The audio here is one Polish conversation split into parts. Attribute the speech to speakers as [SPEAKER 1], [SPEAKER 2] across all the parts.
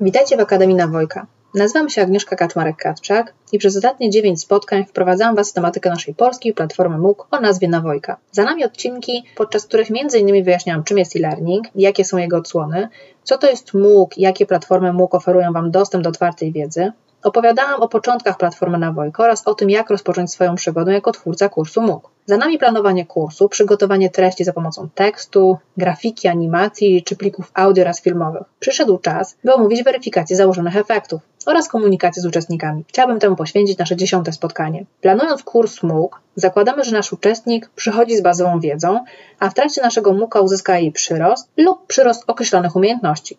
[SPEAKER 1] Witajcie w Akademii Nawojka. Nazywam się Agnieszka Kaczmarek-Katczak i przez ostatnie 9 spotkań wprowadzałam Was w tematykę naszej polskiej platformy MOOC o nazwie Nawojka. Za nami odcinki, podczas których m.in. wyjaśniałam, czym jest e-learning, jakie są jego odsłony, co to jest MOOC, jakie platformy MOOC oferują Wam dostęp do otwartej wiedzy, Opowiadałam o początkach platformy Nawojko oraz o tym, jak rozpocząć swoją przygodę jako twórca kursu MOOC. Za nami planowanie kursu, przygotowanie treści za pomocą tekstu, grafiki, animacji czy plików audio oraz filmowych. Przyszedł czas, by omówić weryfikację założonych efektów oraz komunikację z uczestnikami. Chciałabym temu poświęcić nasze dziesiąte spotkanie. Planując kurs MOOC, zakładamy, że nasz uczestnik przychodzi z bazową wiedzą, a w trakcie naszego MOOCa uzyska jej przyrost lub przyrost określonych umiejętności.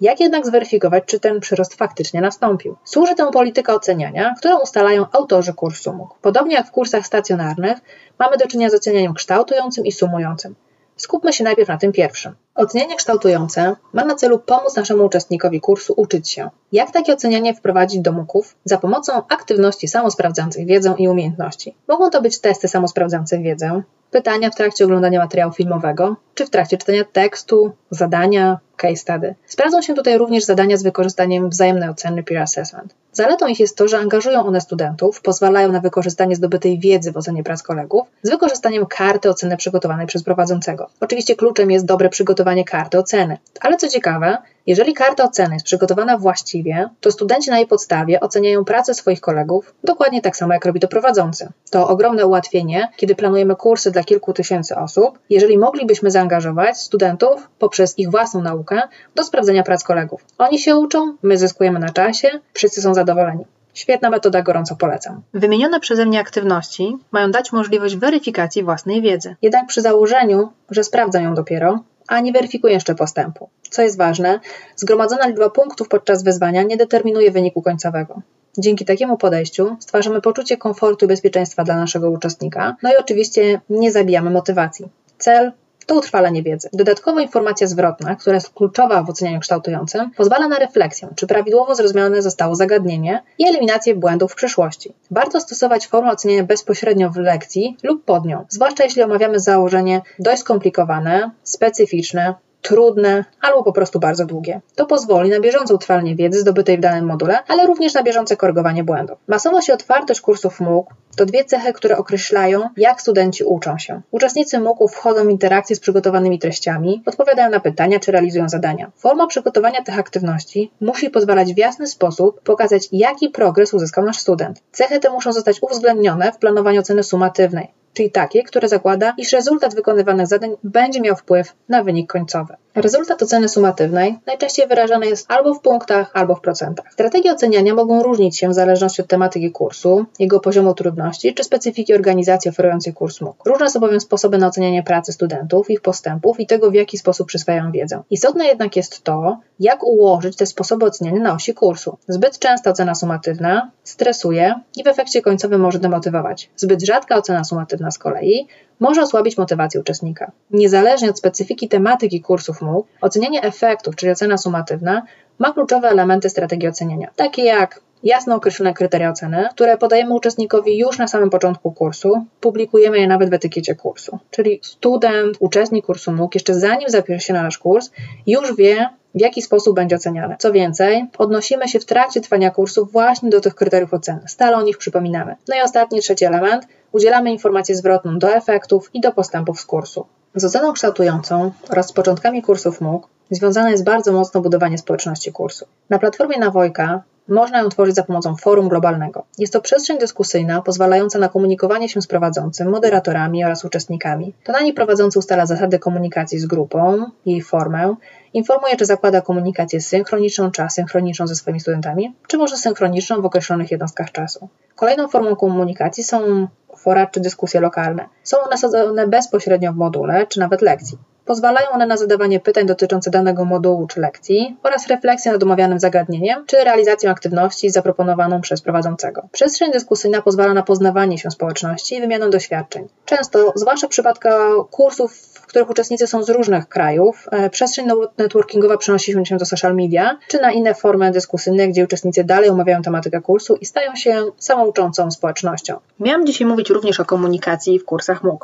[SPEAKER 1] Jak jednak zweryfikować, czy ten przyrost faktycznie nastąpił? Służy temu polityka oceniania, którą ustalają autorzy kursu MOOC. Podobnie jak w kursach stacjonarnych, mamy do czynienia z ocenianiem kształtującym i sumującym. Skupmy się najpierw na tym pierwszym. Ocenianie kształtujące ma na celu pomóc naszemu uczestnikowi kursu uczyć się. Jak takie ocenianie wprowadzić do MOOCów? Za pomocą aktywności samosprawdzających wiedzę i umiejętności. Mogą to być testy samosprawdzające wiedzę, pytania w trakcie oglądania materiału filmowego, czy w trakcie czytania tekstu, zadania, case study. Sprawdzą się tutaj również zadania z wykorzystaniem wzajemnej oceny peer assessment. Zaletą ich jest to, że angażują one studentów, pozwalają na wykorzystanie zdobytej wiedzy w ocenie prac kolegów z wykorzystaniem karty oceny przygotowanej przez prowadzącego. Oczywiście kluczem jest dobre przygotowanie karty oceny, ale co ciekawe, jeżeli karta oceny jest przygotowana właściwie, to studenci na jej podstawie oceniają pracę swoich kolegów dokładnie tak samo, jak robi to prowadzący. To ogromne ułatwienie, kiedy planujemy kursy dla kilku tysięcy osób, jeżeli moglibyśmy zaangażować studentów poprzez ich własną naukę do sprawdzenia prac kolegów. Oni się uczą, my zyskujemy na czasie, wszyscy są zadowoleni. Świetna metoda, gorąco polecam. Wymienione przeze mnie aktywności mają dać możliwość weryfikacji własnej wiedzy. Jednak przy założeniu, że sprawdzam ją dopiero, a nie weryfikuje jeszcze postępu. Co jest ważne, zgromadzona liczba punktów podczas wyzwania nie determinuje wyniku końcowego. Dzięki takiemu podejściu stwarzamy poczucie komfortu i bezpieczeństwa dla naszego uczestnika, no i oczywiście nie zabijamy motywacji. Cel to utrwalenie wiedzy. Dodatkowo informacja zwrotna, która jest kluczowa w ocenianiu kształtującym, pozwala na refleksję, czy prawidłowo zrozumiane zostało zagadnienie i eliminację błędów w przyszłości. Warto stosować formę oceniania bezpośrednio w lekcji lub pod nią, zwłaszcza jeśli omawiamy założenie dość skomplikowane, specyficzne, trudne albo po prostu bardzo długie. To pozwoli na bieżące utrwalenie wiedzy zdobytej w danym module, ale również na bieżące korygowanie błędów. Masowość i otwartość kursów MOOC to dwie cechy, które określają, jak studenci uczą się. Uczestnicy MOOC wchodzą w interakcję z przygotowanymi treściami, odpowiadają na pytania czy realizują zadania. Forma przygotowania tych aktywności musi pozwalać w jasny sposób pokazać, jaki progres uzyskał nasz student. Cechy te muszą zostać uwzględnione w planowaniu oceny sumatywnej czyli takie, które zakłada, iż rezultat wykonywanych zadań będzie miał wpływ na wynik końcowy. Rezultat oceny sumatywnej najczęściej wyrażany jest albo w punktach, albo w procentach. Strategie oceniania mogą różnić się w zależności od tematyki kursu, jego poziomu trudności czy specyfiki organizacji oferującej kurs MOOC. Różne są bowiem sposoby na ocenianie pracy studentów, ich postępów i tego, w jaki sposób przyswajają wiedzę. Istotne jednak jest to, jak ułożyć te sposoby oceniania na osi kursu. Zbyt częsta ocena sumatywna stresuje i w efekcie końcowym może demotywować. Zbyt rzadka ocena sumatywna z kolei może osłabić motywację uczestnika. Niezależnie od specyfiki tematyki kursów MOOC, ocenianie efektów, czyli ocena sumatywna, ma kluczowe elementy strategii oceniania, takie jak jasno określone kryteria oceny, które podajemy uczestnikowi już na samym początku kursu, publikujemy je nawet w etykiecie kursu. Czyli student, uczestnik kursu MOOC, jeszcze zanim zapisze się na nasz kurs, już wie, w jaki sposób będzie oceniany. Co więcej, odnosimy się w trakcie trwania kursu właśnie do tych kryteriów oceny. Stale o nich przypominamy. No i ostatni, trzeci element. Udzielamy informację zwrotną do efektów i do postępów z kursu. Z oceną kształtującą oraz z początkami kursów MOOC związane jest bardzo mocno budowanie społeczności kursu. Na platformie Nawojka można ją tworzyć za pomocą forum globalnego. Jest to przestrzeń dyskusyjna pozwalająca na komunikowanie się z prowadzącym, moderatorami oraz uczestnikami. To na niej prowadzący ustala zasady komunikacji z grupą, jej formę, informuje, czy zakłada komunikację synchroniczną czy asynchroniczną ze swoimi studentami, czy może synchroniczną w określonych jednostkach czasu. Kolejną formą komunikacji są fora czy dyskusje lokalne. Są one sadzone bezpośrednio w module czy nawet lekcji. Pozwalają one na zadawanie pytań dotyczących danego modułu czy lekcji oraz refleksję nad omawianym zagadnieniem czy realizacją aktywności zaproponowaną przez prowadzącego. Przestrzeń dyskusyjna pozwala na poznawanie się społeczności i wymianę doświadczeń. Często, zwłaszcza w przypadku kursów, w których uczestnicy są z różnych krajów, e, przestrzeń networkingowa przenosi się do social media czy na inne formy dyskusyjne, gdzie uczestnicy dalej omawiają tematykę kursu i stają się samouczącą społecznością. Miałam dzisiaj mówić również o komunikacji w kursach MOOC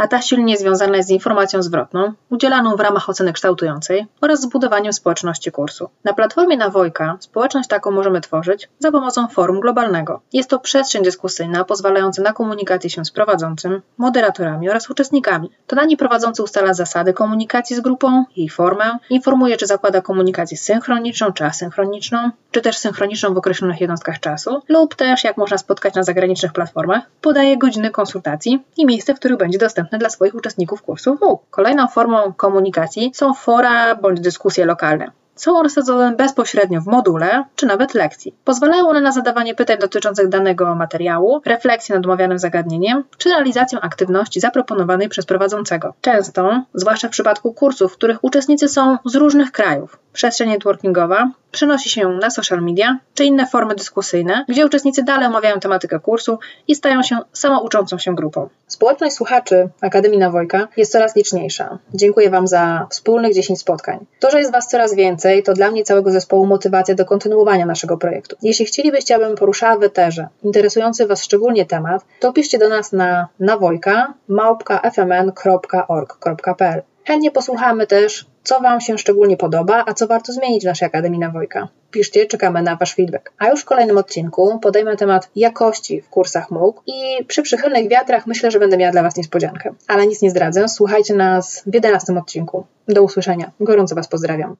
[SPEAKER 1] a ta silnie związana jest z informacją zwrotną, udzielaną w ramach oceny kształtującej oraz zbudowaniem społeczności kursu. Na platformie Nawojka społeczność taką możemy tworzyć za pomocą forum globalnego. Jest to przestrzeń dyskusyjna pozwalająca na komunikację się z prowadzącym, moderatorami oraz uczestnikami. To na niej prowadzący ustala zasady komunikacji z grupą, jej formę, informuje czy zakłada komunikację synchroniczną czy asynchroniczną, czy też synchroniczną w określonych jednostkach czasu, lub też, jak można spotkać na zagranicznych platformach, podaje godziny konsultacji i miejsce, w których będzie dostępne dla swoich uczestników kursu MOOC. Kolejną formą komunikacji są fora bądź dyskusje lokalne są rozsadzone bezpośrednio w module czy nawet lekcji. Pozwalają one na zadawanie pytań dotyczących danego materiału, refleksję nad omawianym zagadnieniem czy realizację aktywności zaproponowanej przez prowadzącego. Często, zwłaszcza w przypadku kursów, w których uczestnicy są z różnych krajów, przestrzeń networkingowa przenosi się na social media czy inne formy dyskusyjne, gdzie uczestnicy dalej omawiają tematykę kursu i stają się samouczącą się grupą. Społeczność słuchaczy Akademii Nawojka jest coraz liczniejsza. Dziękuję Wam za wspólnych 10 spotkań. To, że jest Was coraz więcej, to dla mnie całego zespołu motywacja do kontynuowania naszego projektu. Jeśli chcielibyście, abym poruszała w eterze interesujący Was szczególnie temat, to piszcie do nas na nawojka małpka.fmn.org.pl Chętnie posłuchamy też, co Wam się szczególnie podoba, a co warto zmienić w naszej Akademii Nawojka. Piszcie, czekamy na Wasz feedback. A już w kolejnym odcinku podejmę temat jakości w kursach MOOC i przy przychylnych wiatrach myślę, że będę miała dla Was niespodziankę. Ale nic nie zdradzę, słuchajcie nas w 11 odcinku. Do usłyszenia. Gorąco Was pozdrawiam.